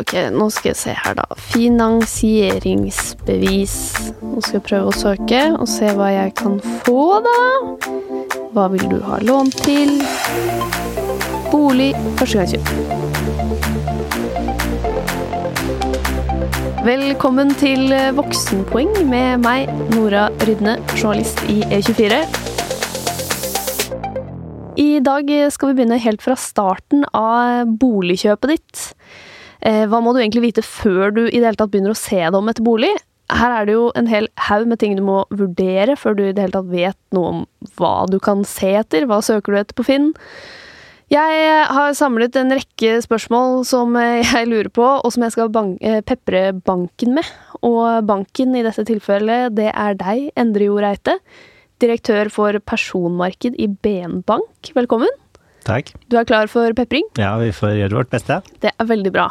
Ok, nå skal jeg se her, da. Finansieringsbevis. Nå skal jeg prøve å søke og se hva jeg kan få, da. Hva vil du ha lån til? Bolig førstegangskjøp. Velkommen til Voksenpoeng med meg, Nora Rydne, journalist i E24. I dag skal vi begynne helt fra starten av boligkjøpet ditt. Eh, Hva må du egentlig vite før du i det hele tatt begynner å se deg om etter bolig? Her er det jo en hel haug med ting du må vurdere før du i det hele tatt vet noe om hva du kan se etter. Hva søker du etter på Finn? Jeg har samlet en rekke spørsmål som jeg lurer på, og som jeg skal ban eh, pepre banken med. Og banken i dette tilfellet, det er deg, Endre Jo Reite. Direktør for personmarked i BN Bank. Velkommen. Takk. Du er klar for pepring? Ja, vi får gjøre vårt beste. Det er veldig bra.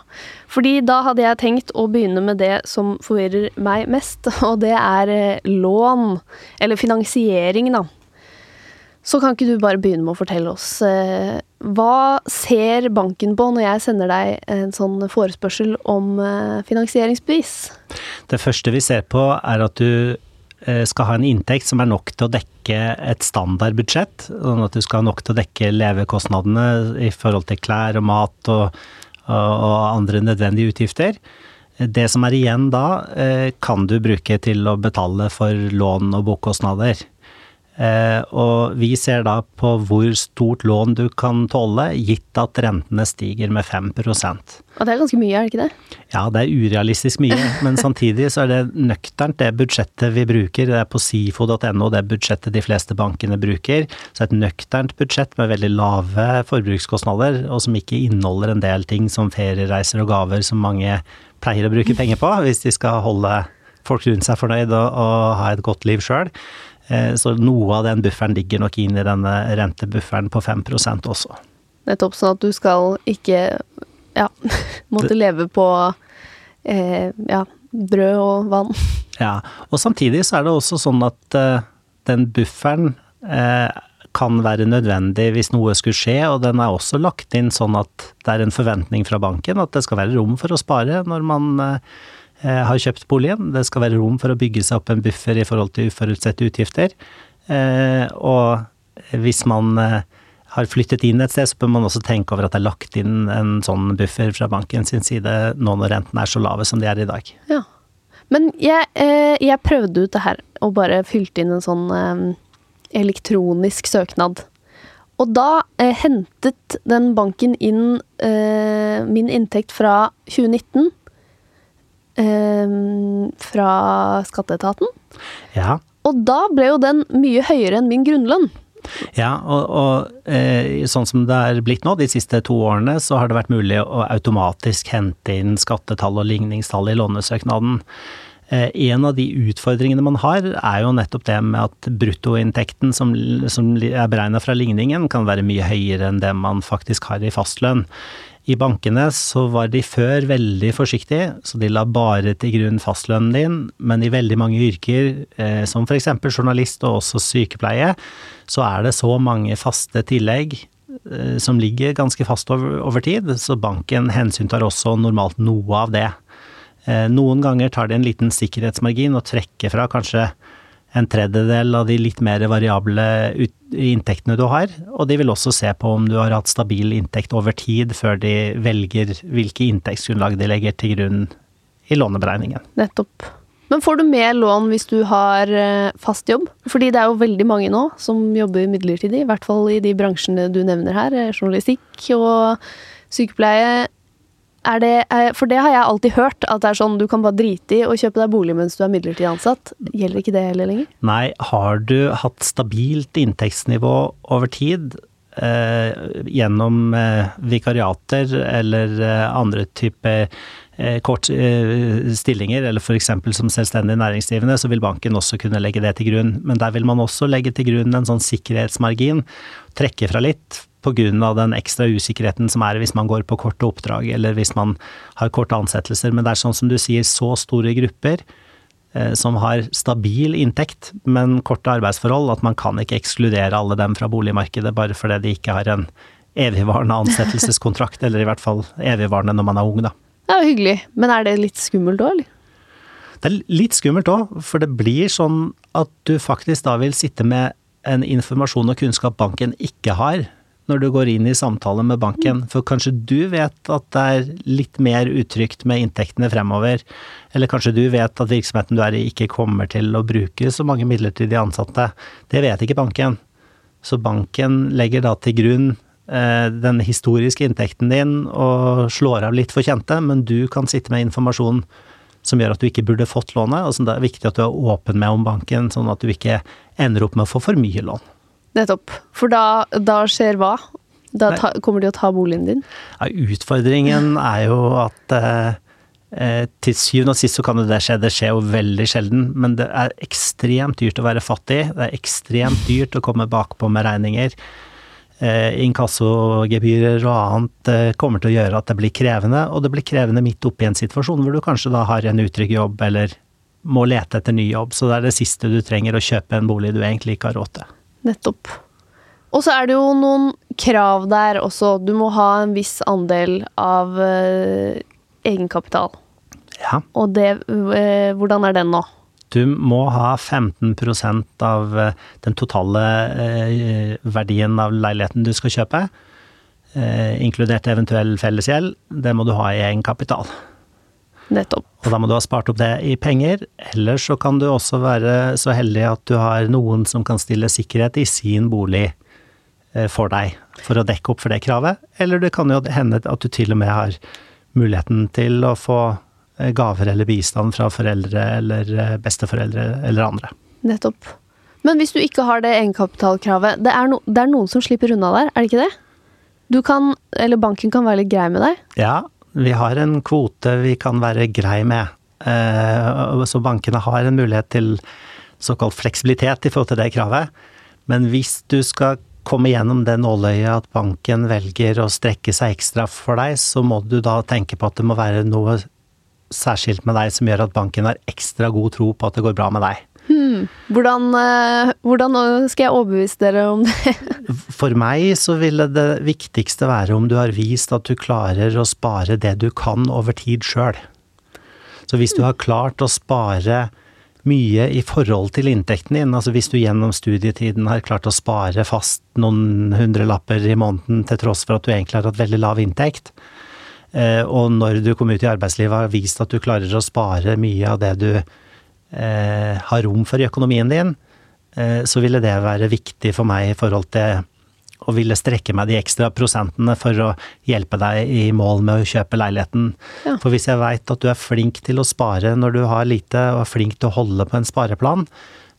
Fordi da hadde jeg tenkt å begynne med det som forvirrer meg mest, og det er eh, lån. Eller finansiering, da. Så kan ikke du bare begynne med å fortelle oss eh, hva ser banken på når jeg sender deg en sånn forespørsel om eh, finansieringsbevis? Det første vi ser på, er at du skal ha en inntekt som er nok til å dekke et standardbudsjett. Sånn at du skal ha nok til å dekke levekostnadene i forhold til klær og mat og, og andre nødvendige utgifter. Det som er igjen da, eh, kan du bruke til å betale for lån og bokkostnader. Eh, og vi ser da på hvor stort lån du kan tåle, gitt at rentene stiger med 5% Og det er ganske mye, er det ikke det? Ja, det er urealistisk mye, men samtidig så er det nøkternt det budsjettet vi bruker. Det er på sifo.no det budsjettet de fleste bankene bruker. Så et nøkternt budsjett med veldig lave forbrukskostnader, og som ikke inneholder en del ting som feriereiser og gaver som mange pleier å bruke penger på, hvis de skal holde folk rundt seg fornøyd og, og ha et godt liv sjøl. Så noe av den bufferen ligger nok inn i denne rentebufferen på 5% også. Nettopp sånn at du skal ikke ja, måtte leve på eh, ja, brød og vann. Ja, og samtidig så er det også sånn at eh, den bufferen eh, kan være nødvendig hvis noe skulle skje, og den er også lagt inn sånn at det er en forventning fra banken at det skal være rom for å spare når man uh, har kjøpt boligen. Det skal være rom for å bygge seg opp en buffer i forhold til uforutsette utgifter. Og hvis man har flyttet inn et sted, så bør man også tenke over at det er lagt inn en sånn buffer fra banken sin side nå når rentene er så lave som de er i dag. Ja. Men jeg, jeg prøvde ut det her og bare fylte inn en sånn elektronisk søknad. Og da eh, hentet den banken inn eh, min inntekt fra 2019 eh, fra skatteetaten. Ja. Og da ble jo den mye høyere enn min grunnlønn. Ja, og, og eh, sånn som det er blitt nå, de siste to årene, så har det vært mulig å automatisk hente inn skattetall og ligningstall i lånesøknaden. Eh, en av de utfordringene man har, er jo nettopp det med at bruttoinntekten som, som er beregna fra ligningen, kan være mye høyere enn det man faktisk har i fastlønn. I bankene så var de før veldig forsiktige, så de la bare til grunn fastlønnen din, men i veldig mange yrker, eh, som f.eks. journalist og også sykepleie, så er det så mange faste tillegg eh, som ligger ganske fast over, over tid, så banken hensyntar også normalt noe av det. Eh, noen ganger tar de en liten sikkerhetsmargin og trekker fra kanskje en tredjedel av de litt mer variable inntektene du har, og de vil også se på om du har hatt stabil inntekt over tid før de velger hvilke inntektsgrunnlag de legger til grunn i låneberegningen. Nettopp. Men får du mer lån hvis du har fast jobb? Fordi det er jo veldig mange nå som jobber midlertidig, i hvert fall i de bransjene du nevner her, journalistikk og sykepleie. Det, for det har jeg alltid hørt, at det er sånn du kan bare drite i å kjøpe deg bolig mens du er midlertidig ansatt. Gjelder ikke det heller lenger? Nei, har du hatt stabilt inntektsnivå over tid eh, gjennom eh, vikariater eller eh, andre typer kort stillinger, eller f.eks. som selvstendig næringsdrivende, så vil banken også kunne legge det til grunn. Men der vil man også legge til grunn en sånn sikkerhetsmargin, trekke fra litt pga. den ekstra usikkerheten som er hvis man går på korte oppdrag, eller hvis man har korte ansettelser. Men det er sånn som du sier, så store grupper eh, som har stabil inntekt, men korte arbeidsforhold, at man kan ikke ekskludere alle dem fra boligmarkedet bare fordi de ikke har en evigvarende ansettelseskontrakt, eller i hvert fall evigvarende når man er ung, da. Ja, hyggelig. Men er det litt skummelt òg, eller? Det er litt skummelt òg, for det blir sånn at du faktisk da vil sitte med en informasjon og kunnskap banken ikke har, når du går inn i samtale med banken. For kanskje du vet at det er litt mer utrygt med inntektene fremover. Eller kanskje du vet at virksomheten du er i ikke kommer til å bruke så mange midlertidige ansatte. Det vet ikke banken. Så banken legger da til grunn eh, den historiske inntekten din og slår av litt for kjente, men du kan sitte med informasjon som gjør at du ikke burde fått lånet, og som det er viktig at du er åpen med om banken, sånn at du ikke ender opp med å få for mye lån. Nettopp. For da, da skjer hva? Da ta, kommer de å ta boligen din? Ja, utfordringen er jo at eh, eh, til syvende og sist så kan jo det skje, det skjer jo veldig sjelden, men det er ekstremt dyrt å være fattig. Det er ekstremt dyrt å komme bakpå med regninger. Eh, Inkassogebyrer og annet eh, kommer til å gjøre at det blir krevende, og det blir krevende midt oppi en situasjon hvor du kanskje da har en utrygg jobb eller må lete etter ny jobb, så det er det siste du trenger å kjøpe en bolig du egentlig ikke har råd til. Nettopp. Og så er det jo noen krav der også. Du må ha en viss andel av eh, egenkapital. Ja. Og det eh, Hvordan er den nå? Du må ha 15% av uh, den totale verdien av leiligheten du skal kjøpe, inkludert eventuell fellesgjeld. Det må du ha i egenkapital. Nettopp. Og da må du ha spart opp det i penger, eller så kan du også være så heldig at du har noen som kan stille sikkerhet i sin bolig eh, for deg, for å dekke opp for det kravet. Eller det kan jo hende at du til og med har muligheten til å få eh, gaver eller bistand fra foreldre eller eh, besteforeldre eller andre. Nettopp. Men hvis du ikke har det egenkapitalkravet, det er, no, det er noen som slipper unna der, er det ikke det? Du kan, eller banken kan være litt grei med deg? Ja, vi har en kvote vi kan være grei med. Eh, så bankene har en mulighet til såkalt fleksibilitet i forhold til det kravet. Men hvis du skal komme gjennom det nåløyet at banken velger å strekke seg ekstra for deg, så må du da tenke på at det må være noe særskilt med deg som gjør at banken har ekstra god tro på at det går bra med deg. Hmm. Hvordan, eh, hvordan, skal jeg overbevise dere om det? For meg så ville det viktigste være om du har vist at du klarer å spare det du kan over tid sjøl. Så hvis du har klart å spare mye i forhold til inntekten din, altså hvis du gjennom studietiden har klart å spare fast noen hundrelapper i måneden til tross for at du egentlig har hatt veldig lav inntekt, eh, og når du kommer ut i arbeidslivet har vist at du klarer å spare mye av det du eh, har rom for i økonomien din, eh, så ville det være viktig for meg i forhold til å ville strekke meg de ekstra prosentene for å hjelpe deg i mål med å kjøpe leiligheten. Ja. For hvis jeg veit at du er flink til å spare når du har lite, og er flink til å holde på en spareplan,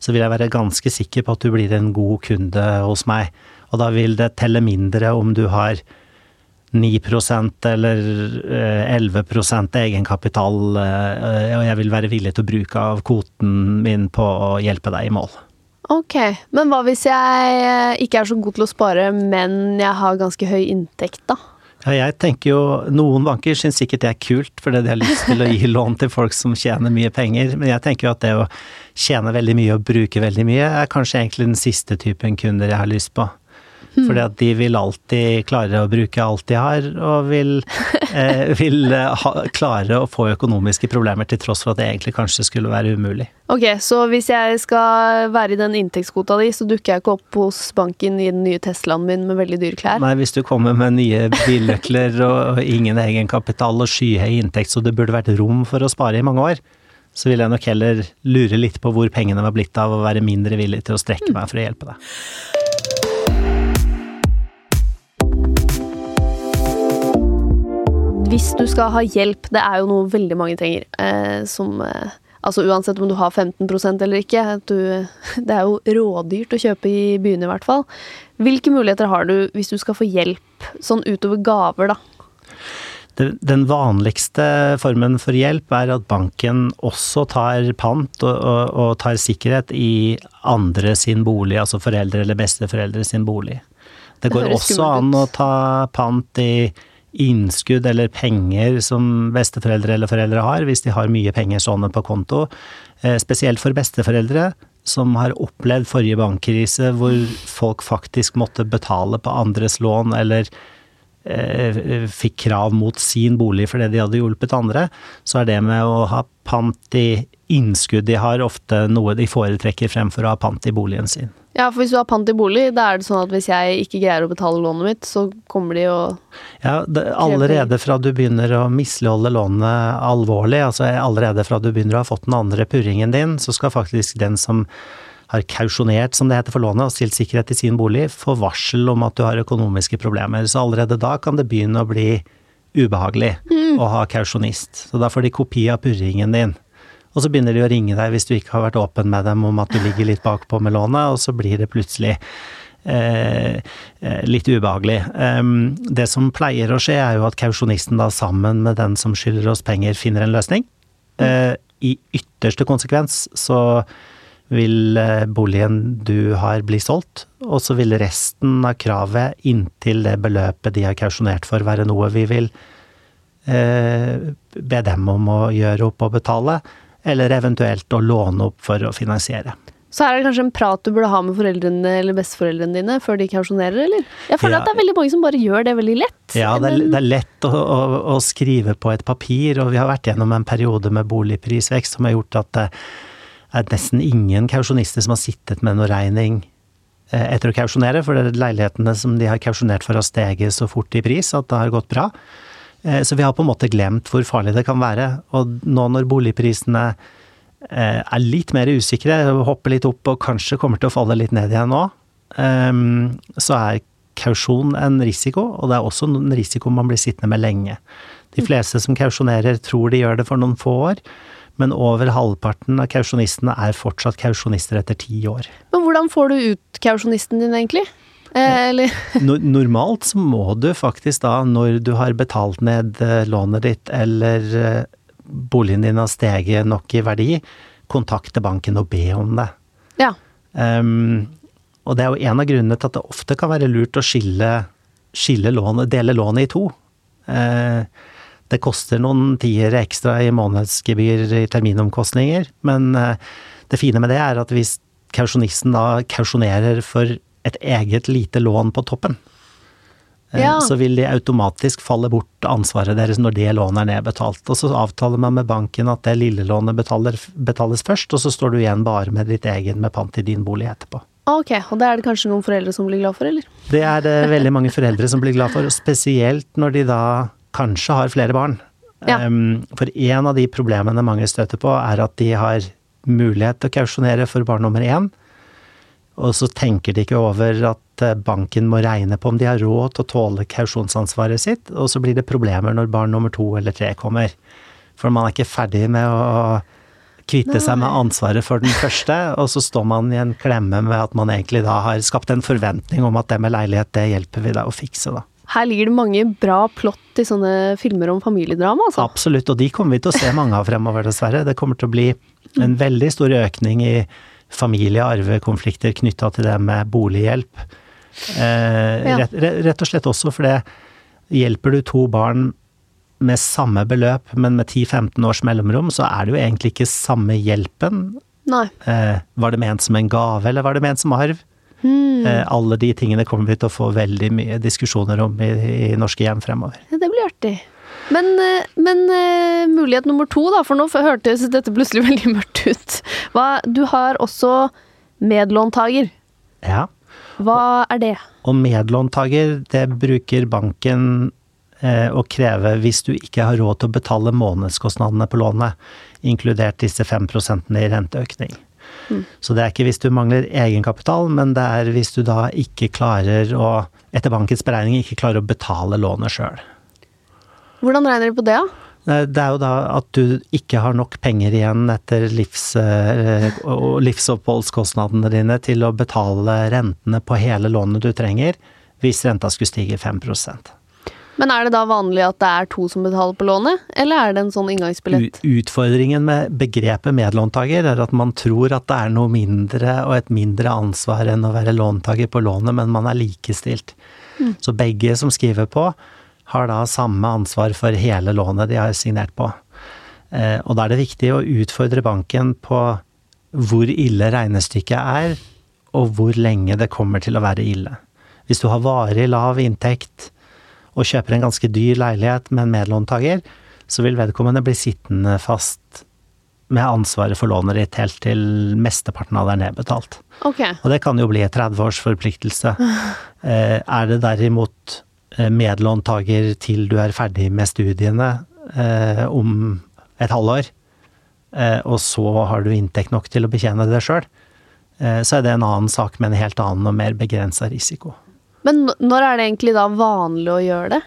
så vil jeg være ganske sikker på at du blir en god kunde hos meg. Og da vil det telle mindre om du har 9% eller 11 eh, egenkapital, eh, og jeg vil være villig til å bruke av kvoten min på å hjelpe deg i mål. Ok, men hva hvis jeg eh, ikke er så god til å spare, men jeg har ganske høy inntekt, da? Ja, jeg tenker jo Noen banker syns sikkert det er kult, fordi de har lyst til å gi lån til folk som tjener mye penger, men jeg tenker jo at det å tjene veldig mye og bruke veldig mye, er kanskje egentlig den siste typen kunder jeg har lyst på. Mm. Fordi at de vil alltid klare å bruke alt de har, og vil, eh, vil eh, ha, klare å få økonomiske problemer til tross for at det egentlig kanskje skulle være umulig. Ok, så hvis jeg skal være i den inntektskvota di, så dukker jeg ikke opp hos banken i den nye Teslaen min med veldig dyre klær? Nei, hvis du kommer med nye billøkler og ingen egenkapital og skyhøy inntekt, så det burde vært rom for å spare i mange år, så vil jeg nok heller lure litt på hvor pengene var blitt av, og være mindre villig til å strekke meg for å hjelpe deg. Hvis du skal ha hjelp, det er jo noe veldig mange trenger, eh, som eh, Altså uansett om du har 15% eller ikke, du, det er jo rådyrt å kjøpe i byene i hvert fall. Hvilke muligheter har du hvis du skal få hjelp, sånn utover gaver, da? Den vanligste formen for hjelp er at banken også tar pant og, og, og tar sikkerhet i andre sin bolig, altså foreldre eller besteforeldre sin bolig. Det, det går også an å ta pant i innskudd eller penger som besteforeldre eller foreldre har, hvis de har mye penger sånn på konto. Eh, spesielt for besteforeldre som har opplevd forrige bankkrise hvor folk faktisk måtte betale på andres lån eller eh, fikk krav mot sin bolig fordi de hadde hjulpet andre, så er det med å ha pant i innskudd de har, ofte noe de foretrekker fremfor å ha pant i boligen sin. Ja, for hvis du har pant i bolig, da er det sånn at hvis jeg ikke greier å betale lånet mitt, så kommer de og Ja, det, allerede fra du begynner å misligholde lånet alvorlig, altså allerede fra du begynner å ha fått den andre purringen din, så skal faktisk den som har kausjonert, som det heter for lånet, og stilt sikkerhet i sin bolig, få varsel om at du har økonomiske problemer. Så allerede da kan det begynne å bli ubehagelig mm. å ha kausjonist. Så da får de kopi av purringen din. Og så begynner de å ringe deg hvis du ikke har vært åpen med dem om at du ligger litt bakpå med lånet, og så blir det plutselig eh, eh litt ubehagelig. Um, det som pleier å skje, er jo at kausjonisten da sammen med den som skylder oss penger, finner en løsning. Mm. Uh, I ytterste konsekvens så vil eh, boligen du har bli solgt, og så vil resten av kravet inntil det beløpet de har kausjonert for være noe vi vil eh, be dem om å gjøre opp og betale, eller eventuelt å låne opp for å finansiere. Så er det kanskje en prat du burde ha med foreldrene eller besteforeldrene dine før de kausjonerer, eller? Jeg føler ja. at det er veldig mange som bare gjør det veldig lett. Ja, det er, det er lett å, å, å, skrive på et papir, og vi har vært gjennom en periode med boligprisvekst som har gjort at det er nesten ingen kausjonister som har sittet med noe regning eh, etter å kausjonere, for leilighetene som de har kausjonert for har steget så fort i pris at det har gått bra. Eh, så vi har på en måte glemt hvor farlig det kan være. Og nå når boligprisene eh, er litt mer usikre, hopper litt opp og kanskje kommer til å falle litt ned igjen nå, så er kausjon en risiko, og det er også en risiko man blir sittende med lenge. De fleste som kausjonerer tror de gjør det for noen få år men over halvparten av kausjonistene er fortsatt kausjonister etter ti år. Men hvordan får du ut kausjonisten din, egentlig? Eh, Normalt så må du faktisk da, når du har betalt ned eh, lånet ditt, eller eh, boligen din har steget nok i verdi, kontakte banken og be om det. Ja. Um, og det er jo en av grunnene til at det ofte kan være lurt å skille, skille lånet, dele lånet i to. Uh, det koster noen tiere ekstra i månedsgebyr i terminomkostninger, men det fine med det er at hvis kausjonisten da kausjonerer for et eget lite lån på toppen, eh, ja. så vil de automatisk falle bort ansvaret deres når det lånet er nedbetalt. Og så avtaler man med banken at det lille lånet betaler, betales først, og så står du igjen bare med ditt egen med pant i din bolig etterpå. Ok, og det er det kanskje noen foreldre som blir glad for, eller? Det er det veldig mange foreldre som blir glad for, og spesielt når de da kanskje har flere barn. Ja. Um, for en av de problemene mange støter på, er at de har mulighet til å kausjonere for barn nummer én, og så tenker de ikke over at eh, banken må regne på om de har råd til å tåle kausjonsansvaret sitt, og så blir det problemer når barn nummer to eller tre kommer. For man er ikke ferdig med å kvitte seg med ansvaret for den første, og så står man i en klemme med at man egentlig da har skapt en forventning om at det med leilighet, det hjelper vi deg å fikse, da. Her ligger det mange bra plott i sånne filmer om familiedrama, altså. Absolutt, og de kommer vi til å se mange av fremover, dessverre. Det kommer til å bli en veldig stor økning i familie- og arvekonflikter knytta til det med bolighjelp. Eh, rett, rett, og slett også fordi hjelper du to barn med samme beløp, men med 10-15 års mellomrom, så er det jo egentlig ikke samme hjelpen. Eh, var det ment som en gave, eller var det ment som arv? Mm. Alle de tingene kommer vi til å få veldig mye diskusjoner om i, i norske hjem fremover. Ja, det blir artig. Men, eh, men uh, mulighet nummer to, da, for nå hørtes dette plutselig veldig mørkt ut. Hva, du har også medlåntaker. Ja. Hva er det? Og medlåntaker, det bruker banken eh, å kreve hvis du ikke har råd til å betale månedskostnadene på lånet, inkludert disse fem prosentene i renteøkning. Så det er ikke hvis du mangler egenkapital, men det er hvis du da ikke klarer å, etter bankens beregning, ikke klarer å betale lånet sjøl. Hvordan regner de på det, da? Det er jo da at du ikke har nok penger igjen etter livs, eh, livsoppholdskostnadene dine til å betale rentene på hele lånet du trenger, hvis renta skulle stige 5% men er det da vanlig at det er to som betaler på lånet, eller er det en sånn inngangsbillett? Utfordringen med begrepet medlåntaker er at man tror at det er noe mindre og et mindre ansvar enn å være låntaker på lånet, men man er likestilt. Mm. Så begge som skriver på, har da samme ansvar for hele lånet de har signert på. Eh, og da er det viktig å utfordre banken på hvor ille regnestykket er, og hvor lenge det kommer til å være ille. Hvis du har varig lav inntekt, og kjøper en ganske dyr leilighet med en medlåntaker, så vil vedkommende bli sittende fast med ansvaret for lånet ditt helt til mesteparten av det er nedbetalt. Okay. Og det kan jo bli en 30 års forpliktelse. Eh, er det derimot medlåntaker til du er ferdig med studiene eh, om et halvår, eh, og så har du inntekt nok til å betjene det sjøl, eh, så er det en annen sak med en helt annen og mer begrensa risiko. Men når er det egentlig da vanlig å gjøre det?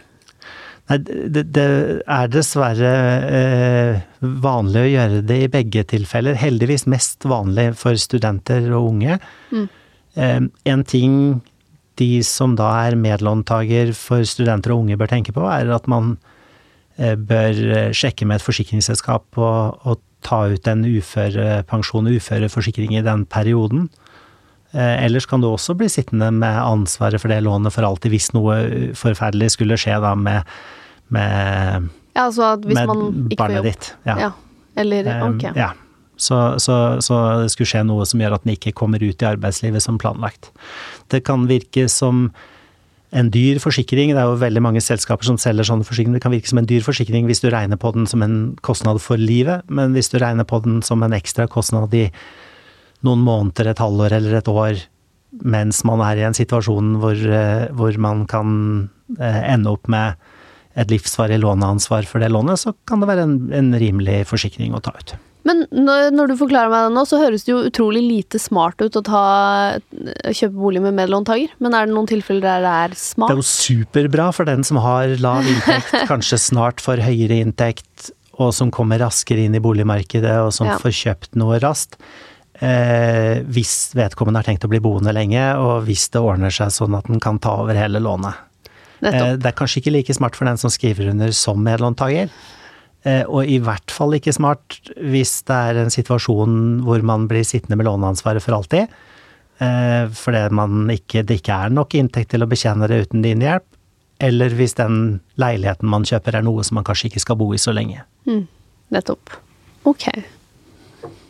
Nei, det, det er dessverre eh, vanlig å gjøre det i begge tilfeller. Heldigvis mest vanlig for studenter og unge. Mm. Eh, en ting de som da er medlåntaker for studenter og unge bør tenke på, er at man eh, bør eh, sjekke med et forsikringsselskap og, og ta ut en uførepensjon og uføreforsikring i den perioden. Eh, Ellers kan du også bli sittende med ansvaret for det lånet for alltid hvis noe forferdelig skulle skje da med, med, Ja, altså hvis med man ikke får barnet jobb. ditt. Ja. Ja. Eller Um, ja. Så, så, så det skulle skje noe som gjør at den ikke kommer ut i arbeidslivet som planlagt. Det kan virke som en dyr forsikring. Det er jo veldig mange selskaper som selger sånne forsikringer. Det kan virke som en dyr forsikring hvis du regner på den som en kostnad for livet, men hvis du regner på den som en ekstra kostnad i noen måneder, et halvår eller et år, mens man er i en situasjon hvor, eh, hvor man kan eh, ende opp med et livsvarig låneansvar for det lånet, så kan det være en, en rimelig forsikring å ta ut. Men når, du forklarer meg det nå, så høres det jo utrolig lite smart ut å ta, kjøpe bolig med medlåntaker. Men er det noen tilfeller der det er smart? Det er jo superbra for den som har lav inntekt, kanskje snart får høyere inntekt, og som kommer raskere inn i boligmarkedet, og som Ja. får kjøpt noe raskt. Eh, hvis vedkommende har tenkt å bli boende lenge, og hvis det ordner seg sånn at den kan ta over hele lånet. Eh, Nettopp. det er kanskje ikke like smart for den som skriver under som medlåntaker. Eh, og i hvert fall ikke smart hvis det er en situasjon hvor man blir sittende med låneansvaret for alltid. Eh, fordi man ikke, det ikke er nok inntekt til å betjene det uten din hjelp. Eller hvis den leiligheten man kjøper er noe som man kanskje ikke skal bo i så lenge. Mm, nettopp. Ok.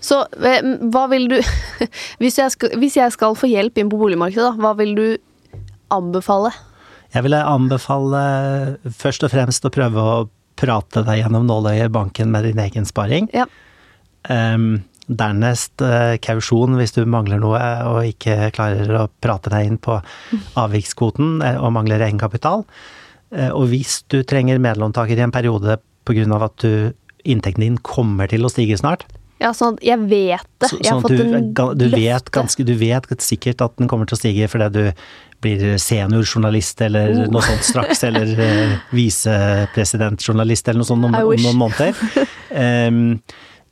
Så eh, hva vil du hvis, jeg skal, hvis jeg skal få hjelp inn på boligmarkedet, da, hva vil du anbefale? Jeg ville anbefale først og fremst å prøve å prate deg gjennom nåløyet i banken med din egen sparing. Ja. Um, dernest uh, kausjon hvis du mangler noe og ikke klarer å prate deg inn på avvikskvoten eh, og mangler egenkapital. Uh, og hvis du trenger medlåntaker i en periode pga. at du, inntekten din kommer til å stige snart, Ja, sånn at jeg vet det. så, sånn at du, du, vet ganske, du vet sikkert at den kommer til å stige fordi du blir seniorjournalist eller Oh. noe sånt straks, eller uh, visepresidentjournalist eller noe sånt om, om noen måneder. Um,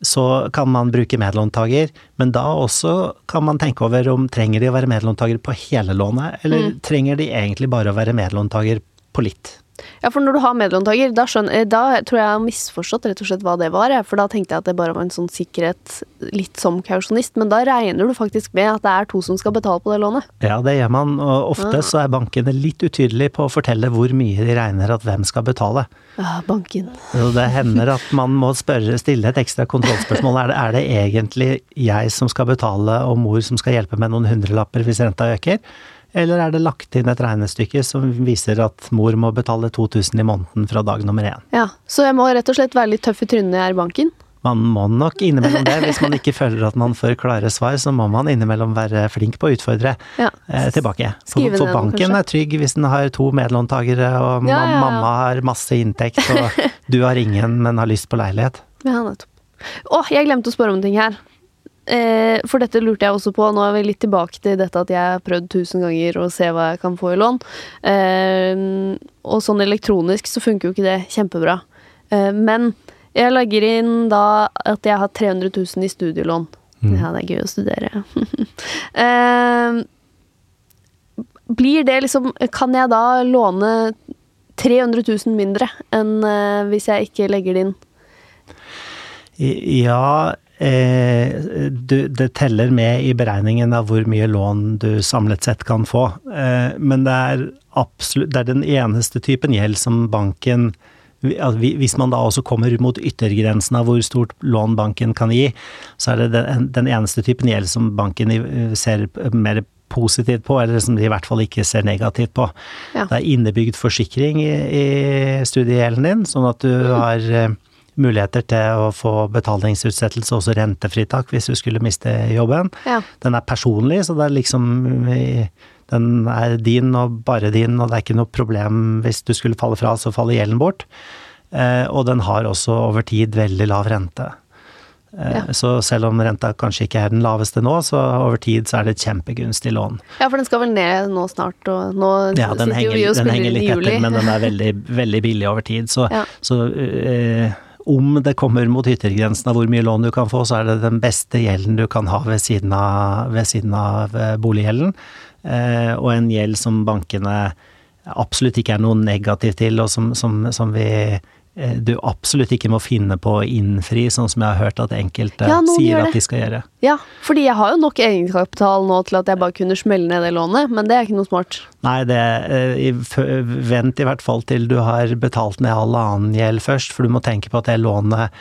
så kan man bruke medlåntaker, men da også kan man tenke over om trenger de å være medlåntaker på hele lånet, eller Mm. trenger de egentlig bare å være medlåntaker på litt? Ja, for når du har medlåntaker, da, eh, da tror jeg jeg har misforstått rett og slett hva det var. For da tenkte jeg at det bare var en sånn sikkerhet, litt som kausjonist. Men da regner du faktisk med at det er to som skal betale på det lånet. Ja, det gjør man, og ofte ja. så er bankene litt utydelige på å fortelle hvor mye de regner at hvem skal betale. Ja, banken. Så det hender at man må spørre, stille et ekstra kontrollspørsmål. Er det, er det egentlig jeg som skal betale og mor som skal hjelpe med noen hundrelapper hvis renta øker? Eller er det lagt inn et regnestykke som viser at mor må betale 2000 i måneden fra dag nummer én? Ja, Så jeg må rett og slett være litt tøff i trynet i jeg er i banken? Man må nok innimellom det. Hvis man ikke føler at man får klare svar, så må man innimellom være flink på å utfordre Ja. eh, tilbake. For, for banken kanskje? er trygg hvis den har to medlåntakere, og Ja, ja, ja. mamma har masse inntekt, og du har ingen, men har lyst på leilighet. Ja, nettopp. Å, jeg glemte å spørre om en ting her. Eh, for dette lurte jeg også på. Nå er vi litt tilbake til dette at jeg har prøvd tusen ganger å se hva jeg kan få i lån. Eh, og sånn elektronisk så funker jo ikke det kjempebra. Eh, men jeg legger inn da at jeg har 300 000 i studielån. Mm. Ja, det er gøy å studere. eh, blir det liksom Kan jeg da låne 300 000 mindre enn eh, hvis jeg ikke legger det inn? Ja, eh, du, det teller med i beregningen av hvor mye lån du samlet sett kan få. Eh, men det er absolutt Det er den eneste typen gjeld som banken Hvis man da også kommer mot yttergrensen av hvor stort lån banken kan gi, så er det den, eneste typen gjeld som banken ser mer positivt på, eller som de i hvert fall ikke ser negativt på. Ja. Det er innebygd forsikring i, i studiegjelden din, sånn at du Mm. har eh, muligheter til å få betalingsutsettelse, også rentefritak, hvis du skulle miste jobben. Ja. Den er personlig, så det er liksom Den er din og bare din, og det er ikke noe problem hvis du skulle falle fra, så faller gjelden bort. Eh, og den har også over tid veldig lav rente. Eh, Ja. Så selv om renta kanskje ikke er den laveste nå, så over tid så er det et kjempegunstig lån. ja, for den skal vel ned nå snart, og nå Ja, sitter henger, jo vi og den spiller henger inn i litt juli. etter, men den er veldig, veldig billig over tid. Så, Ja. så eh, om det kommer mot yttergrensen av hvor mye lån du kan få, så er det den beste gjelden du kan ha ved siden av, ved siden av eh, boliggjelden. Eh, og en gjeld som bankene absolutt ikke er noe negativ til, og som, som, som vi du absolutt ikke må finne på å innfri, sånn som jeg har hørt at enkelte Ja, sier at de skal gjøre. Ja, fordi jeg har jo nok egenkapital nå til at jeg bare kunne smelle ned det lånet, men det er ikke noe smart. Nei, det, eh, vent i hvert fall til du har betalt ned all annen gjeld først, for du må tenke på at det lånet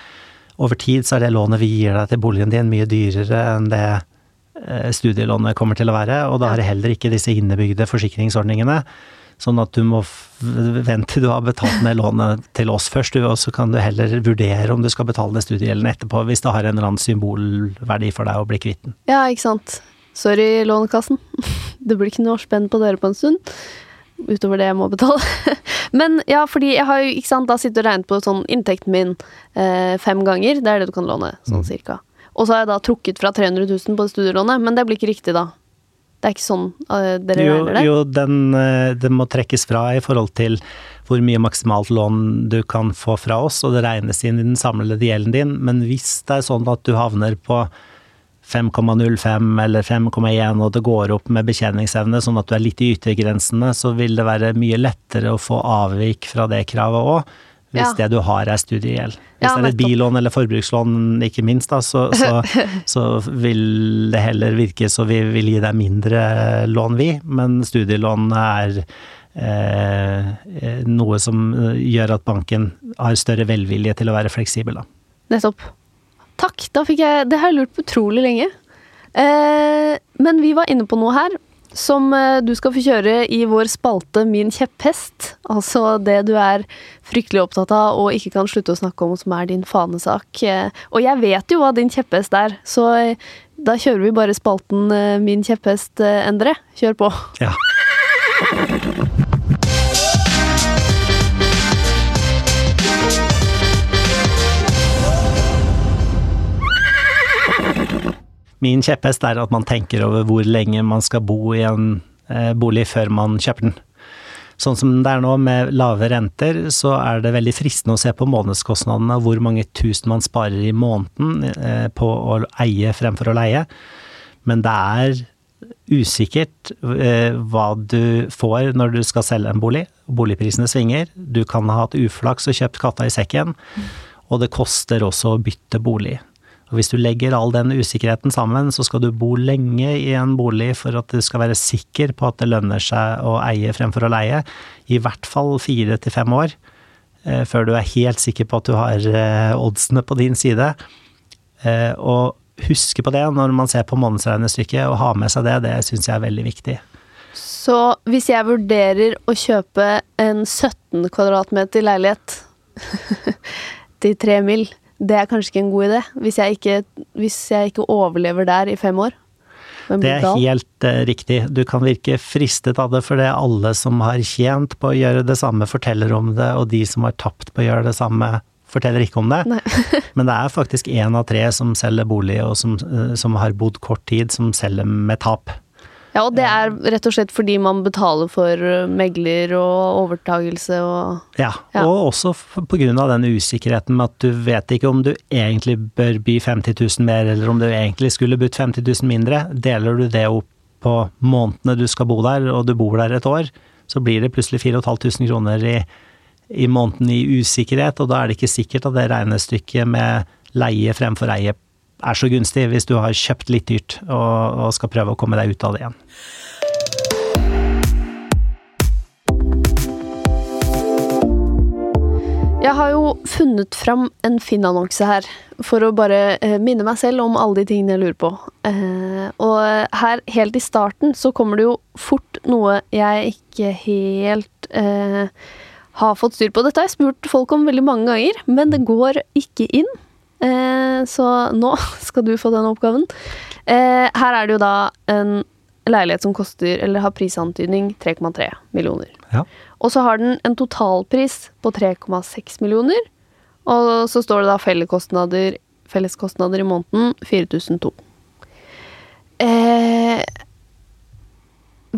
over tid så er det lånet vi gir deg til boligen din mye dyrere enn det eh, studielånet kommer til å være, og da er det heller ikke disse innebygde forsikringsordningene. Sånn at du må vente til du har betalt ned lånet til oss først, du, og så kan du heller vurdere om du skal betale ned studiegjelden etterpå, hvis det har en eller annen symbolverdi for deg å bli kvitt den. Ja, ikke sant. Sorry, Lånekassen. Det blir ikke noe spenn på dere på en stund. Utover det jeg må betale. Men ja, fordi jeg har jo ikke sant, da sittet og regnet på sånn inntekten min eh, fem ganger. Det er det du kan låne, sånn cirka. Og så har jeg da trukket fra 300 000 på studielånet, men det blir ikke riktig da. Det er ikke sånn uh, dere Jo, regner det? jo den, uh, det må trekkes fra i forhold til hvor mye maksimalt lån du kan få fra oss, og det regnes inn i den samlede gjelden din. Men hvis det er sånn at du havner på 5,05 eller 5,1 og det går opp med betjeningsevne, sånn at du er litt i yttergrensene, så vil det være mye lettere å få avvik fra det kravet òg. Hvis Ja. det du har er studiegjeld. Hvis Ja, det er et billån eller forbrukslån, ikke minst, da, så, så, så vil det heller virke så vi vil gi deg mindre lån, vi. Men studielån er eh, noe som gjør at banken har større velvilje til å være fleksibel, da. Nettopp. Takk, da fikk jeg Det har jeg lurt på utrolig lenge. Eh, men vi var inne på noe her som eh, du skal få kjøre i vår spalte Min kjepphest. Altså det du er fryktelig opptatt av og ikke kan slutte å snakke om, som er din fanesak. Eh, og jeg vet jo hva din kjepphest er, så eh, da kjører vi bare spalten Min kjepphest, Endre. Kjør på. Ja. Min kjepphest er at man tenker over hvor lenge man skal bo i en eh, bolig før man kjøper den. Sånn som det er nå med lave renter, så er det veldig fristende å se på månedskostnadene hvor mange tusen man sparer i måneden eh, på å eie fremfor å leie. Men det er usikkert eh, hva du får når du skal selge en bolig. Boligprisene svinger. Du kan ha hatt uflaks og kjøpt katta i sekken. Og det koster også å bytte bolig. Og hvis du legger all den usikkerheten sammen, så skal du bo lenge i en bolig for at du skal være sikker på at det lønner seg å eie fremfor å leie. I hvert fall fire til fem år, eh, før du er helt sikker på at du har eh, oddsene på din side. Eh, og huske på det når man ser på månedsregnestykket, og ha med seg det, det syns jeg er veldig viktig. Så hvis jeg vurderer å kjøpe en 17 kvadratmeter leilighet til tre mil, det er kanskje ikke en god idé. Hvis jeg ikke, hvis jeg ikke overlever der i fem år. Det er helt eh, riktig. Du kan virke fristet av det, for det er alle som har tjent på å gjøre det samme, forteller om det, og de som har tapt på å gjøre det samme, forteller ikke om det. Men det er faktisk én av tre som selger bolig, og som, eh, som har bodd kort tid, som selger med tap. Ja, og det er rett og slett fordi man betaler for uh, megler og overtagelse og Ja, Ja. og også pga. på grunn av den usikkerheten med at du vet ikke om du egentlig bør by 50 000 mer, eller om du egentlig skulle budt 50 000 mindre. Deler du det opp på månedene du skal bo der, og du bor der et år, så blir det plutselig 4500 kroner i, i måneden i usikkerhet, og da er det ikke sikkert at det regnestykket med leie fremfor eie er så gunstig hvis du har kjøpt litt dyrt og, og skal prøve å komme deg ut av det igjen. Jeg har jo funnet fram en Finn-annonse her, for å bare eh, minne meg selv om alle de tingene jeg lurer på. Eh, og her, helt i starten, så kommer det jo fort noe jeg ikke helt eh, har fått styr på. Dette har jeg spurt folk om veldig mange ganger, men det går ikke inn. Eh, så nå skal du få den oppgaven. Eh, her er det jo da en leilighet som koster, eller har prisantydning, 3,3 millioner. Ja. Og så har den en totalpris på 3,6 millioner. Og så står det da felleskostnader, felleskostnader i måneden 4002. Eh,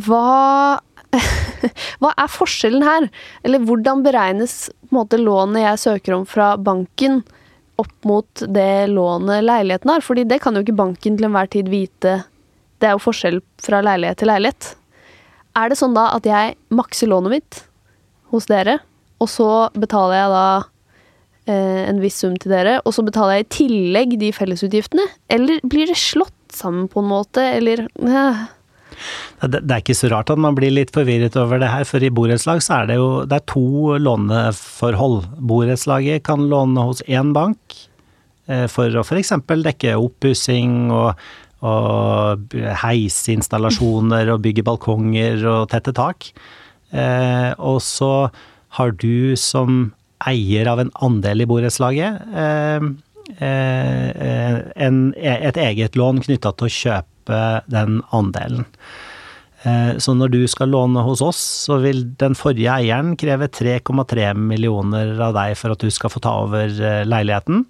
hva Hva er forskjellen her? Eller hvordan beregnes på en måte, lånet jeg søker om fra banken, opp mot det lånet leiligheten har? Fordi det kan jo ikke banken til enhver tid vite. Det er jo forskjell fra leilighet til leilighet. Er det sånn da at jeg makser lånet mitt hos dere, og så betaler jeg da eh, en viss sum til dere, og så betaler jeg i tillegg de fellesutgiftene? Eller blir det slått sammen på en måte, eller eh. Det, det er ikke så rart at man blir litt forvirret over det her, for i borettslag så er det jo det er to låneforhold. Borettslaget kan låne hos én bank eh, for å f.eks. dekke oppussing og, og heisinstallasjoner og bygge balkonger og tette tak. Eh, og så har du som eier av en andel i borettslaget eh, et eget lån knytta til å kjøpe den andelen. Så når du skal låne hos oss, så vil den forrige eieren kreve 3,3 millioner av deg for at du skal få ta over leiligheten.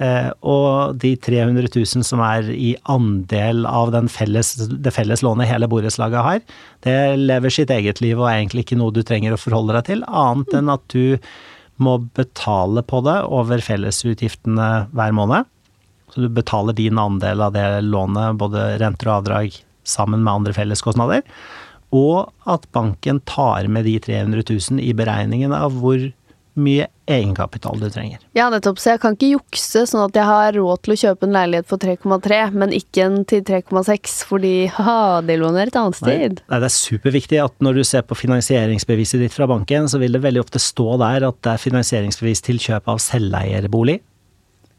Eh, og de 300 000 som er i andel av felles, det felles lånet hele borettslaget har, det lever sitt eget liv og er egentlig ikke noe du trenger å forholde deg til, annet enn at du må betale på det over fellesutgiftene hver måned. Så du betaler din andel av det lånet, både renter og avdrag, sammen med andre felleskostnader. Og at banken tar med de 300 000 i beregningen av hvor mye egenkapital du trenger. Ja, nettopp. Så jeg kan ikke jukse sånn at jeg har råd til å kjøpe en leilighet for 3,3, men ikke en til 3,6, fordi ha, det låner et annet sted. Nei, det er superviktig at når du ser på finansieringsbeviset ditt fra banken, så vil det veldig ofte stå der at det er finansieringsbevis til kjøp av selveierbolig.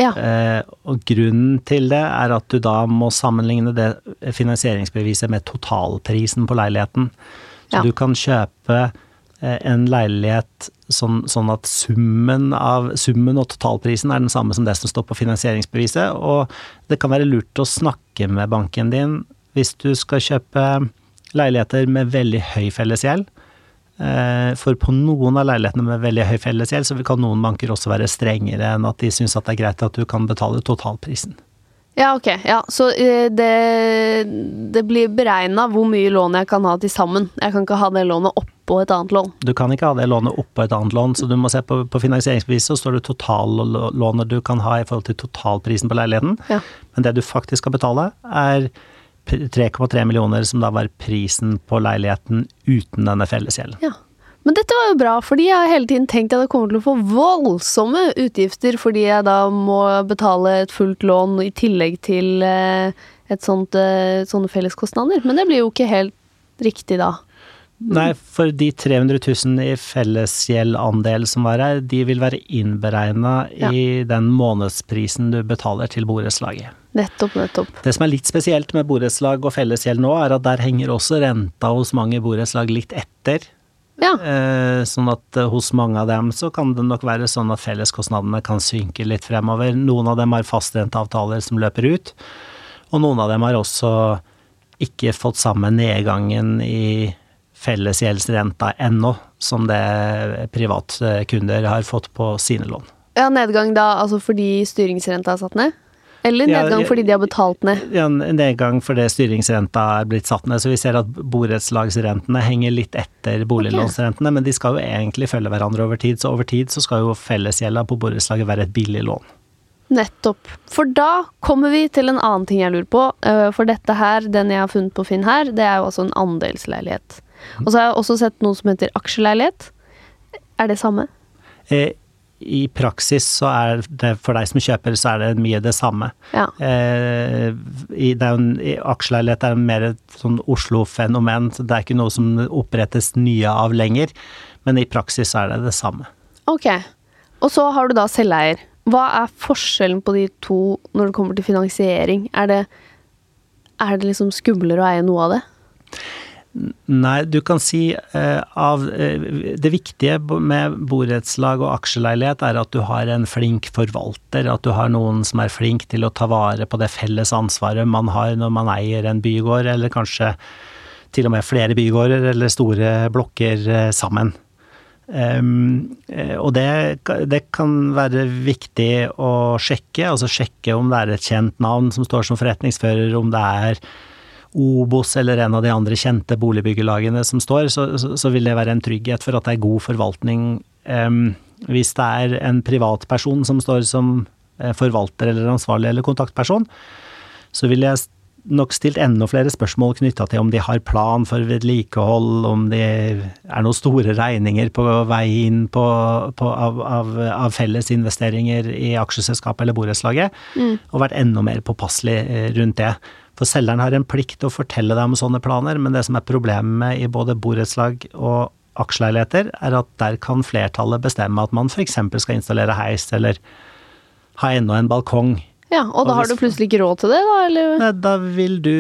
Ja. Eh, og grunnen til det er at du da må sammenligne det finansieringsbeviset med totalprisen på leiligheten. Så Ja. du kan kjøpe eh, en leilighet sånn, sånn at summen, av, summen og totalprisen er den samme som det som står på finansieringsbeviset. Og det kan være lurt å snakke med banken din hvis du skal kjøpe leiligheter med veldig høy fellesgjeld. Eh, For på noen av leilighetene med veldig høy fellesgjeld, så kan noen banker også være strengere enn at de syns at det er greit at du kan betale totalprisen. Ja, ok. Ja, så eh, det, det blir beregna hvor mye lån jeg kan ha til sammen. Jeg kan ikke ha det lånet oppå et annet lån. Du kan ikke ha det lånet oppå et annet lån, så du må se på, på finansieringsbeviset, så står det totallånet du kan ha i forhold til totalprisen på leiligheten. Ja. Men det du faktisk skal betale, er 3,3 millioner, som da var prisen på leiligheten uten denne fellesgjelden. Ja. Men dette var jo bra, fordi jeg har hele tiden tenkt at jeg kommer til å få voldsomme utgifter fordi jeg da må betale et fullt lån i tillegg til eh, et sånt, eh, sånne felleskostnader. Men det blir jo ikke helt riktig da. Nei, for de 300 000 i fellesgjeldandel som var her, de vil være innberegna Ja. i den månedsprisen du betaler til borettslaget. Nettopp, nettopp. Det som er litt spesielt med borettslag og fellesgjeld nå, er at der henger også renta hos mange borettslag litt etter. Ja. Eh, sånn at eh, hos mange av dem så kan det nok være sånn at felleskostnadene kan synke litt fremover. Noen av dem har fastrenteavtaler som løper ut, og noen av dem har også ikke fått samme nedgangen i fellesgjeldsrenta ennå som det privatkunder har fått på sine lån. ja, nedgang da altså fordi styringsrenta er satt ned? Eller nedgang fordi de har betalt ned? Ja, nedgang fordi styringsrenta er blitt satt ned, så vi ser at borettslagsrentene henger litt etter boliglånsrentene, men de skal jo egentlig følge hverandre over tid, så over tid så skal jo fellesgjelda på borettslaget være et billig lån. Nettopp. For da kommer vi til en annen ting jeg lurer på. Eh, For dette her, den jeg har funnet på Finn her, det er jo altså en andelsleilighet. Og så har jeg også sett noe som heter aksjeleilighet. Er det samme? Eh, I praksis så er det for deg som kjøper, så er det mye det samme. Ja. Eh, i, det er en, aksjeleilighet er mer et sånn Oslo-fenomen, så det er ikke noe som opprettes nye av lenger, men i praksis så er det det samme. Ok. Og så har du da selveier. Hva er forskjellen på de to når det kommer til finansiering? Er det, er det liksom skumlere å eie noe av det? Nei, du kan si eh, av eh, Det viktige med borettslag og aksjeleilighet er at du har en flink forvalter. At du har noen som er flink til å ta vare på det felles ansvaret man har når man eier en bygård, eller kanskje til og med flere bygårder eller store blokker eh, sammen. Um, og det, det, kan være viktig å sjekke, altså sjekke om det er et kjent navn som står som forretningsfører, om det er Obos eller en av de andre kjente boligbyggelagene som står, så, så, så vil det være en trygghet for at det er god forvaltning. Um, hvis det er en privatperson som står som eh, forvalter eller ansvarlig eller kontaktperson, så vil jeg nok stilt enda flere spørsmål knytta til om de har plan for vedlikehold, om det er noen store regninger på vei inn på, på, av, av, av fellesinvesteringer i aksjeselskapet eller borettslaget, mm. og vært enda mer påpasselig eh, rundt det. For selgeren har en plikt til å fortelle deg om sånne planer, men det som er problemet i både borettslag og aksjeleiligheter, er at der kan flertallet bestemme at man f.eks. skal installere heis eller ha enda en balkong ja, Og da og hvis, har du plutselig ikke råd til det, da? Eller? Da vil du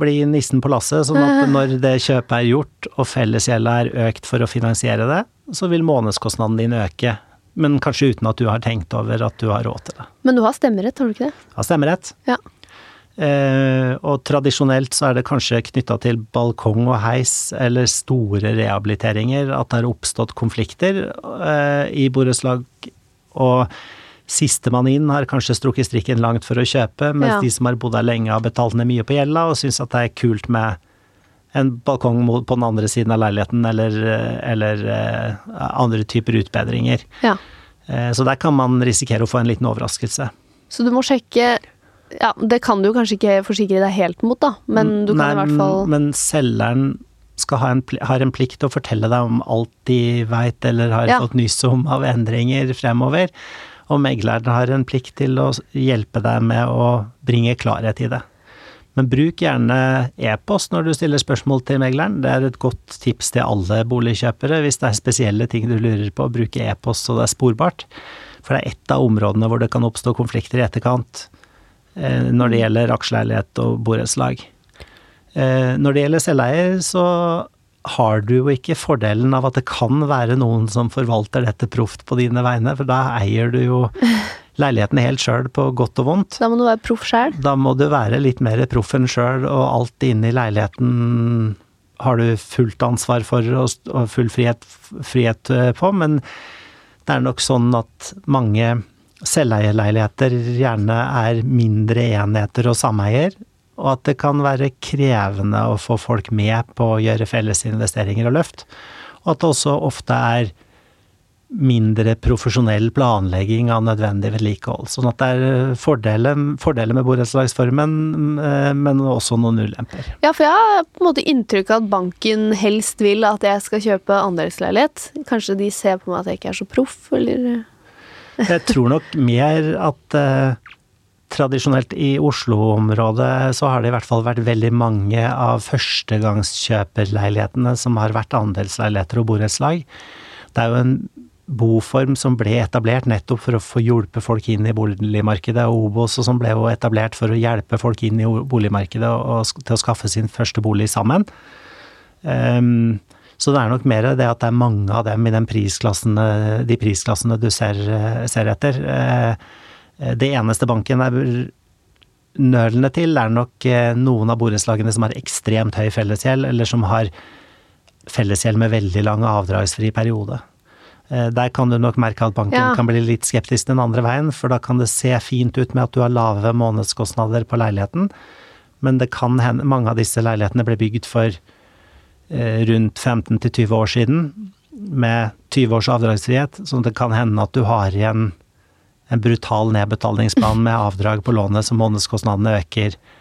bli nissen på lasset, sånn at når det kjøpet er gjort og fellesgjelda er økt for å finansiere det, så vil månedskostnaden din øke. Men kanskje uten at du har tenkt over at du har råd til det. Men du har stemmerett, har du ikke det? Har stemmerett. Ja. Eh, og tradisjonelt så er det kanskje knytta til balkong og heis eller store rehabiliteringer at det har oppstått konflikter eh, i borettslag. Og Sistemann inn har kanskje strukket strikken langt for å kjøpe, mens ja. de som har bodd der lenge har betalt ned mye på gjelda og syns at det er kult med en balkong på den andre siden av leiligheten eller, eller uh, andre typer utbedringer. Ja. Så der kan man risikere å få en liten overraskelse. Så du må sjekke ja, Det kan du kanskje ikke forsikre deg helt mot, da, men du kan Nei, i hvert fall Men selgeren ha en, har en plikt til å fortelle deg om alt de veit eller har ja. fått nyss om av endringer fremover og megleren har en plikt til å hjelpe deg med å bringe klarhet i det. Men bruk gjerne e-post når du stiller spørsmål til megleren. Det er et godt tips til alle boligkjøpere. Hvis det er spesielle ting du lurer på, bruk e-post så det er sporbart. For det er ett av områdene hvor det kan oppstå konflikter i etterkant når det gjelder aksjeleilighet og borettslag. Eh, når det gjelder selveier, så har du jo ikke fordelen av at det kan være noen som forvalter dette proft på dine vegne, for da eier du jo leiligheten helt sjøl på godt og vondt. Da må du være proff sjøl? Da må du være litt mer proff enn sjøl, og alt inne i leiligheten har du fullt ansvar for og full frihet, frihet eh, på, men det er nok sånn at mange selveierleiligheter gjerne er mindre enheter og sameier, og at det kan være krevende å få folk med på å gjøre felles investeringer og løft. Og at det også ofte er mindre profesjonell planlegging av nødvendig vedlikehold. Sånn at det er fordeler, fordeler med borettslagsformen, eh, men også noen ulemper. Ja, for jeg har på en måte inntrykk av at banken helst vil at jeg skal kjøpe andelsleilighet. Kanskje de ser på meg at jeg ikke er så proff, eller Jeg tror nok mer at eh, Tradisjonelt i Oslo-området så har det i hvert fall vært veldig mange av førstegangskjøperleilighetene som har vært andelsleiligheter og borettslag. Det er jo en boform som ble etablert nettopp for å få hjulpe folk inn i boligmarkedet, og Obos og som ble jo etablert for å hjelpe folk inn i boligmarkedet og, og til å skaffe sin første bolig sammen. Um, så det er nok mer det at det er mange av dem i prisklassene, de prisklassene du ser, ser etter. Eh, det eneste banken er nølende til, er nok eh, noen av borettslagene som har ekstremt høy fellesgjeld, eller som har fellesgjeld med veldig lang avdragsfri periode. Eh, der kan du nok merke at banken ja. kan bli litt skeptisk den andre veien, for da kan det se fint ut med at du har lave månedskostnader på leiligheten, men det kan hende mange av disse leilighetene ble bygd for rundt 15 20 år siden, med 20 års avdragsfrihet, sånn at det kan hende at du har igjen en brutal nedbetalingsplan med avdrag på lånet så månedskostnadene øker. eh,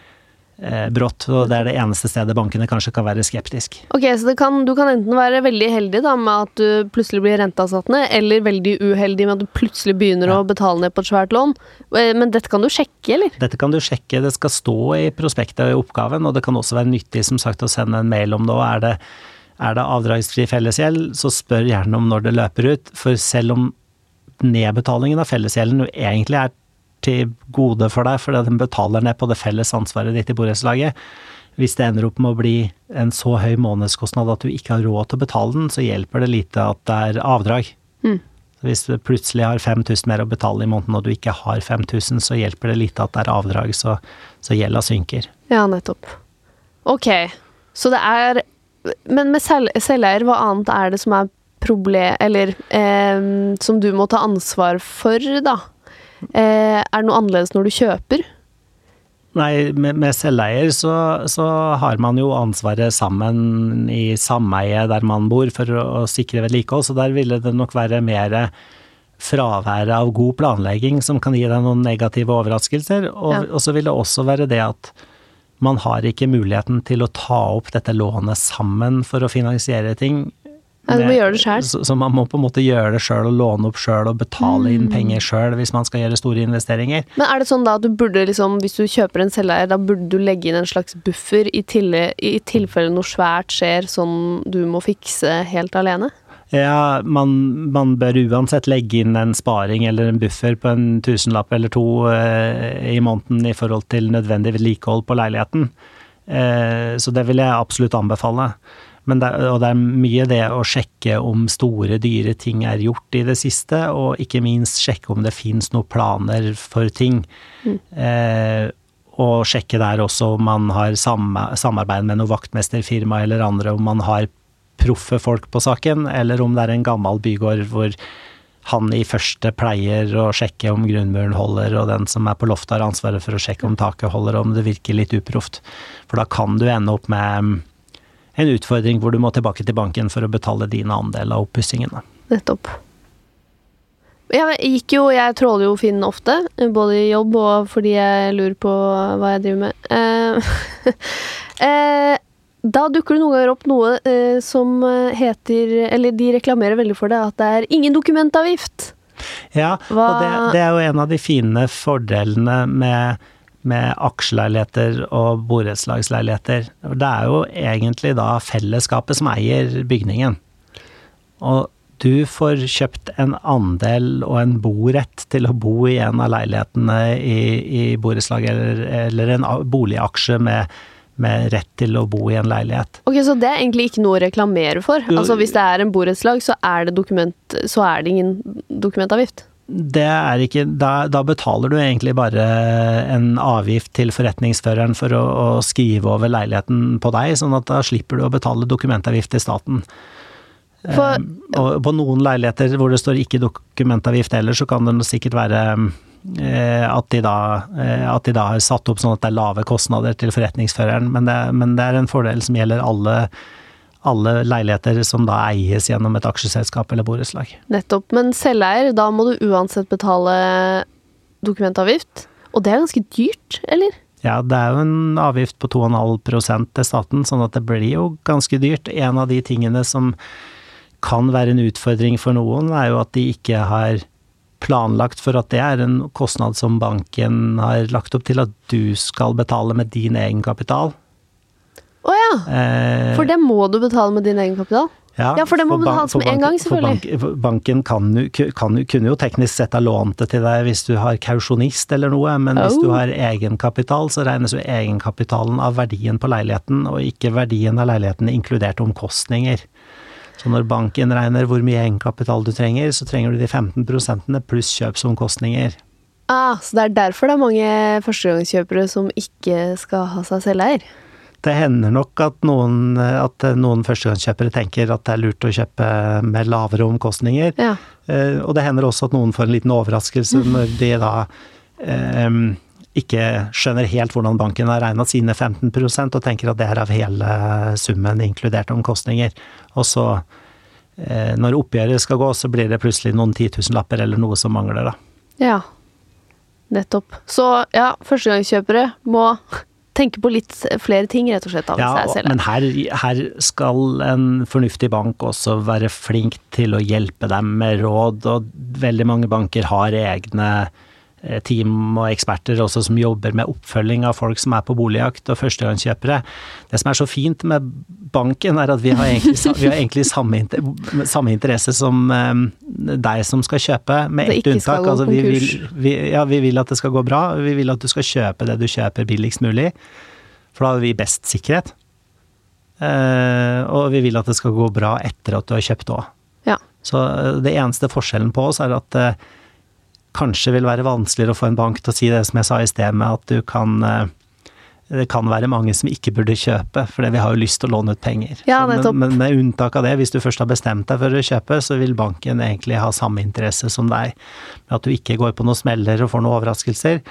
brått. Og det er det eneste stedet bankene kanskje kan være skeptisk. Ok, Så kan, du kan enten være veldig heldig da med at du plutselig blir renteavsatt ned, eller veldig uheldig med at du plutselig begynner ja. å betale ned på et svært lån. Eh, men dette kan du sjekke, eller? Dette kan du sjekke. Det skal stå i prospektet og i oppgaven, og det kan også være nyttig som sagt å sende en mail om det. Er det, er det avdragsfri fellesgjeld, så spør gjerne om når det løper ut. For selv om nedbetalingen av fellesgjelden jo egentlig er til gode for deg, fordi den betaler ned på det felles ansvaret ditt i borettslaget. Hvis det ender opp med å bli en så høy månedskostnad at du ikke har råd til å betale den, så hjelper det lite at det er avdrag. Mm. Hvis du plutselig har 5000 mer å betale i måneden og du ikke har 5000, så hjelper det lite at det er avdrag, så, så gjelda synker. Ja, nettopp. Ok, så det er Men med selv, selveier, hva annet er det som er problem... Eller eh, som du må ta ansvar for, da? Eh, er det noe annerledes når du kjøper? Nei, med, med selveier så, så, har man jo ansvaret sammen i sameiet der man bor for å, å sikre vedlikehold, så der ville det nok være mer fraværet av god planlegging som kan gi deg noen negative overraskelser. Og, Ja. og så vil det også være det at man har ikke muligheten til å ta opp dette lånet sammen for å finansiere ting. Ja, du må gjøre det selv. Så, så man må på en måte gjøre det sjøl og låne opp sjøl og betale Mm. inn penger sjøl hvis man skal gjøre store investeringer. Men er det sånn da at du burde liksom, hvis du kjøper en selveier, da burde du legge inn en slags buffer i, tille, i tilfelle noe svært skjer som du må fikse helt alene? Ja, man, man bør uansett legge inn en sparing eller en buffer på en tusenlapp eller to eh, i måneden i forhold til nødvendig vedlikehold på leiligheten. Eh, så det vil jeg absolutt anbefale. Men det, og det er mye det å sjekke om store, dyre ting er gjort i det siste, og ikke minst sjekke om det fins noen planer for ting. Eh, og sjekke der også om man har samarbeid med noe vaktmesterfirma eller andre, om man har proffe folk på saken, eller om det er en gammel bygård hvor han i første pleier å sjekke om grunnmuren holder, og den som er på loftet har ansvaret for å sjekke om taket holder, og om det virker litt uproft. For da kan du ende opp med mm, en utfordring hvor du må tilbake til banken for å betale din andel av oppussingen. Nettopp. Jeg gikk jo, jeg tråler jo Finn ofte, både i jobb og fordi jeg lurer på hva jeg driver med. Eh, eh, da dukker det noen ganger opp noe eh, som heter Eller de reklamerer veldig for det, at det er ingen dokumentavgift. Ja, Hva- og det, det er jo en av de fine fordelene med, med aksjeleiligheter og borettslagsleiligheter. Det er jo egentlig da fellesskapet som eier bygningen. Og du får kjøpt en andel og en borett til å bo i en av leilighetene i, i borettslaget, eller, eller en boligaksje med, med rett til å bo i en leilighet. Ok, Så det er egentlig ikke noe å reklamere for? Altså Hvis det er en borettslag, så er det dokument, så er det ingen dokumentavgift? Det er ikke da, da betaler du egentlig bare en avgift til forretningsføreren for å, å skrive over leiligheten på deg, sånn at da slipper du å betale dokumentavgift til staten. For, um, og på noen leiligheter hvor det står ikke dokumentavgift heller, så kan det sikkert være eh, at, de da, eh, at de da har satt opp sånn at det er lave kostnader til forretningsføreren, men det, men det er en fordel som gjelder alle, alle leiligheter som da eies gjennom et aksjeselskap eller borettslag. nettopp. Men selveier, da må du uansett betale dokumentavgift. Og det er ganske dyrt, eller? Ja, det er jo en avgift på 2,5% til staten, sånn at det blir jo ganske dyrt. En av de tingene som kan være en utfordring for noen, er jo at de ikke har planlagt for at det er en kostnad som banken har lagt opp til at du skal betale med din egenkapital. Å ja! Eh, For det må du betale med din egenkapital? Ja, for det må betales med en gang, selvfølgelig. for banken kan, kan, kunne jo teknisk sett ha lånt det til deg hvis du har kausjonist eller noe, men hvis Oh. du har egenkapital, så regnes jo egenkapitalen av verdien på leiligheten, og ikke verdien av leiligheten inkludert omkostninger. Så når banken regner hvor mye egenkapital du trenger, så trenger du de 15% pluss kjøpsomkostninger. Ah, så det er derfor det er mange førstegangskjøpere som ikke skal ha seg selveier? Det hender nok at noen, at noen førstegangskjøpere tenker at det er lurt å kjøpe med lavere omkostninger. Ja. Eh, og det hender også at noen får en liten overraskelse når de da eh, ikke skjønner helt hvordan banken har regna sine 15% og tenker at det er av hele summen inkludert omkostninger. Og så, eh, når oppgjøret skal gå, så blir det plutselig noen titusenlapper eller noe som mangler, da. Ja. Nettopp. Så ja, førstegangskjøpere må tenke på litt flere ting, rett og slett, av Ja, seg selv. men her, her skal en fornuftig bank også være flink til å hjelpe dem med råd, og veldig mange banker har egne team og eksperter også som jobber med oppfølging av folk som er på boligjakt og førstegangskjøpere. Det som er så fint med banken, er at vi har egentlig, vi har egentlig samme, samme, interesse som um, deg som skal kjøpe, med ett unntak. Altså, vi, vil, vi, ja, vi vil at det skal gå bra. Vi vil at du skal kjøpe det du kjøper billigst mulig, for da har vi best sikkerhet. Uh, og vi vil at det skal gå bra etter at du har kjøpt òg. Ja. Så det eneste forskjellen på oss er at kanskje vil være vanskeligere å få en bank til å si det som jeg sa i sted, med at du kan det kan være mange som ikke burde kjøpe, for vi har jo lyst til å låne ut penger. Ja, men, men, med unntak av det, hvis du først har bestemt deg for å kjøpe, så vil banken egentlig ha samme interesse som deg. Med at du ikke går på noen smeller og får noen overraskelser.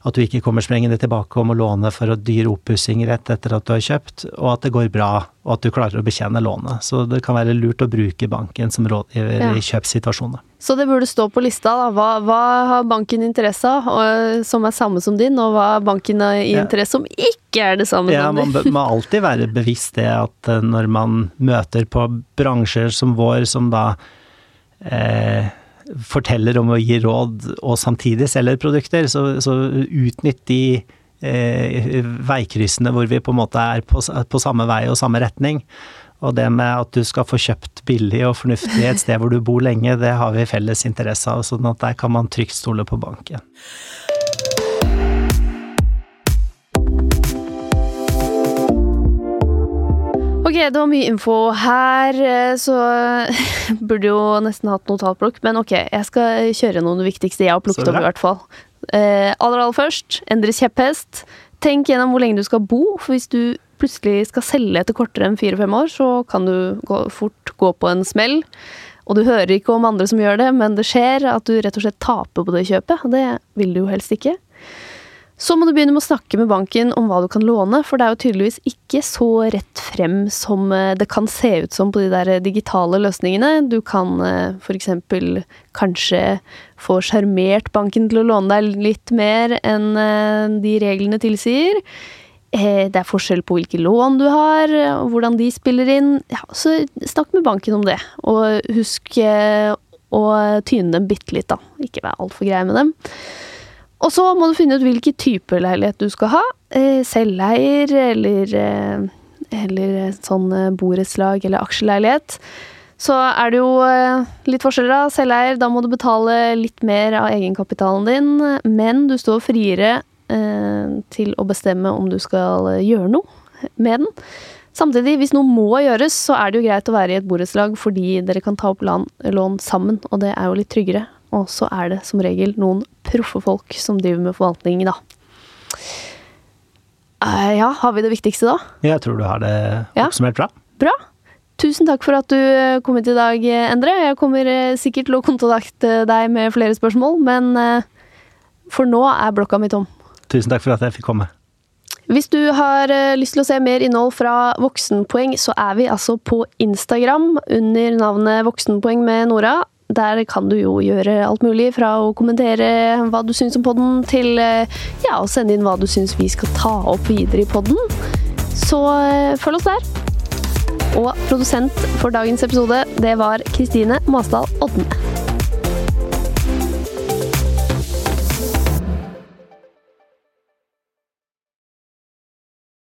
At du ikke kommer sprengende tilbake om å låne for å dyre oppussing rett etter at du har kjøpt, og at det går bra, og at du klarer å betjene lånet. Så det kan være lurt å bruke banken som rådgiver ja. i kjøpssituasjoner. Så det burde stå på lista, da. Hva, hva har banken interesse av som er samme som din, og hva har banken i interesse som ikke er det samme ja, som din? Man må alltid være bevisst det at eh, når man møter på bransjer som vår, som da eh, forteller om å gi råd og samtidig selger produkter, så, så utnytt de eh, veikryssene hvor vi på en måte er på, på, samme vei og samme retning. Og det med at du skal få kjøpt billig og fornuftig et sted hvor du bor lenge, det har vi felles interesse av, sånn at der kan man trygt stole på banken. Det var mye info her, eh, så burde jo nesten hatt notatblokk. Men ok, jeg skal kjøre noen av det viktigste jeg har plukket opp, i hvert fall. Eh, aller, aller først, endre kjepphest. Tenk gjennom hvor lenge du skal bo, for hvis du plutselig skal selge etter kortere enn fire-fem år, så kan du gå, fort gå på en smell. Og du hører ikke om andre som gjør det, men det skjer at du rett og slett taper på det kjøpet. Det vil du jo helst ikke. Så må du begynne med å snakke med banken om hva du kan låne, for det er jo tydeligvis ikke så rett frem som eh, det kan se ut som på de der digitale løsningene. Du kan eh, f.eks. kanskje få sjarmert banken til å låne deg litt mer enn eh, de reglene tilsier. Det er forskjell på hvilke lån du har, og hvordan de spiller inn. Ja, så snakk med banken om det, og husk å tyne dem bitte litt, da. Ikke være altfor grei med dem. Og så må du finne ut hvilken type leilighet du skal ha. Eh, selveier eller, eh, eller sånn eh, borettslag eller aksjeleilighet. Så er det jo litt forskjeller, da. Selveier, da må du betale litt mer av egenkapitalen din, men du står friere til å bestemme om du skal gjøre noe med den. Samtidig, hvis noe må gjøres, så er det jo greit å være i et borettslag fordi dere kan ta opp lån sammen, og det er jo litt tryggere. Og så er det som regel noen proffe folk som driver med forvaltning, da. Uh, ja, har vi det viktigste da? Jeg tror du har det oppsummert bra. Bra. Tusen takk for at du eh, kom hit i dag, Endre. Jeg kommer eh, sikkert til å kontakte deg med flere spørsmål, men for nå er blokka mi tom. Tusen takk for at jeg fikk komme. Hvis du har lyst til å se mer innhold fra Voksenpoeng, så er vi altså på Instagram under navnet Voksenpoeng med Nora. Der kan du jo gjøre alt mulig, fra å kommentere hva du syns om podden, til eh, ja, å sende inn hva du syns vi skal ta opp videre i podden. Så eh, følg oss der. Og produsent for dagens episode, det var Kristine Masdal Odne.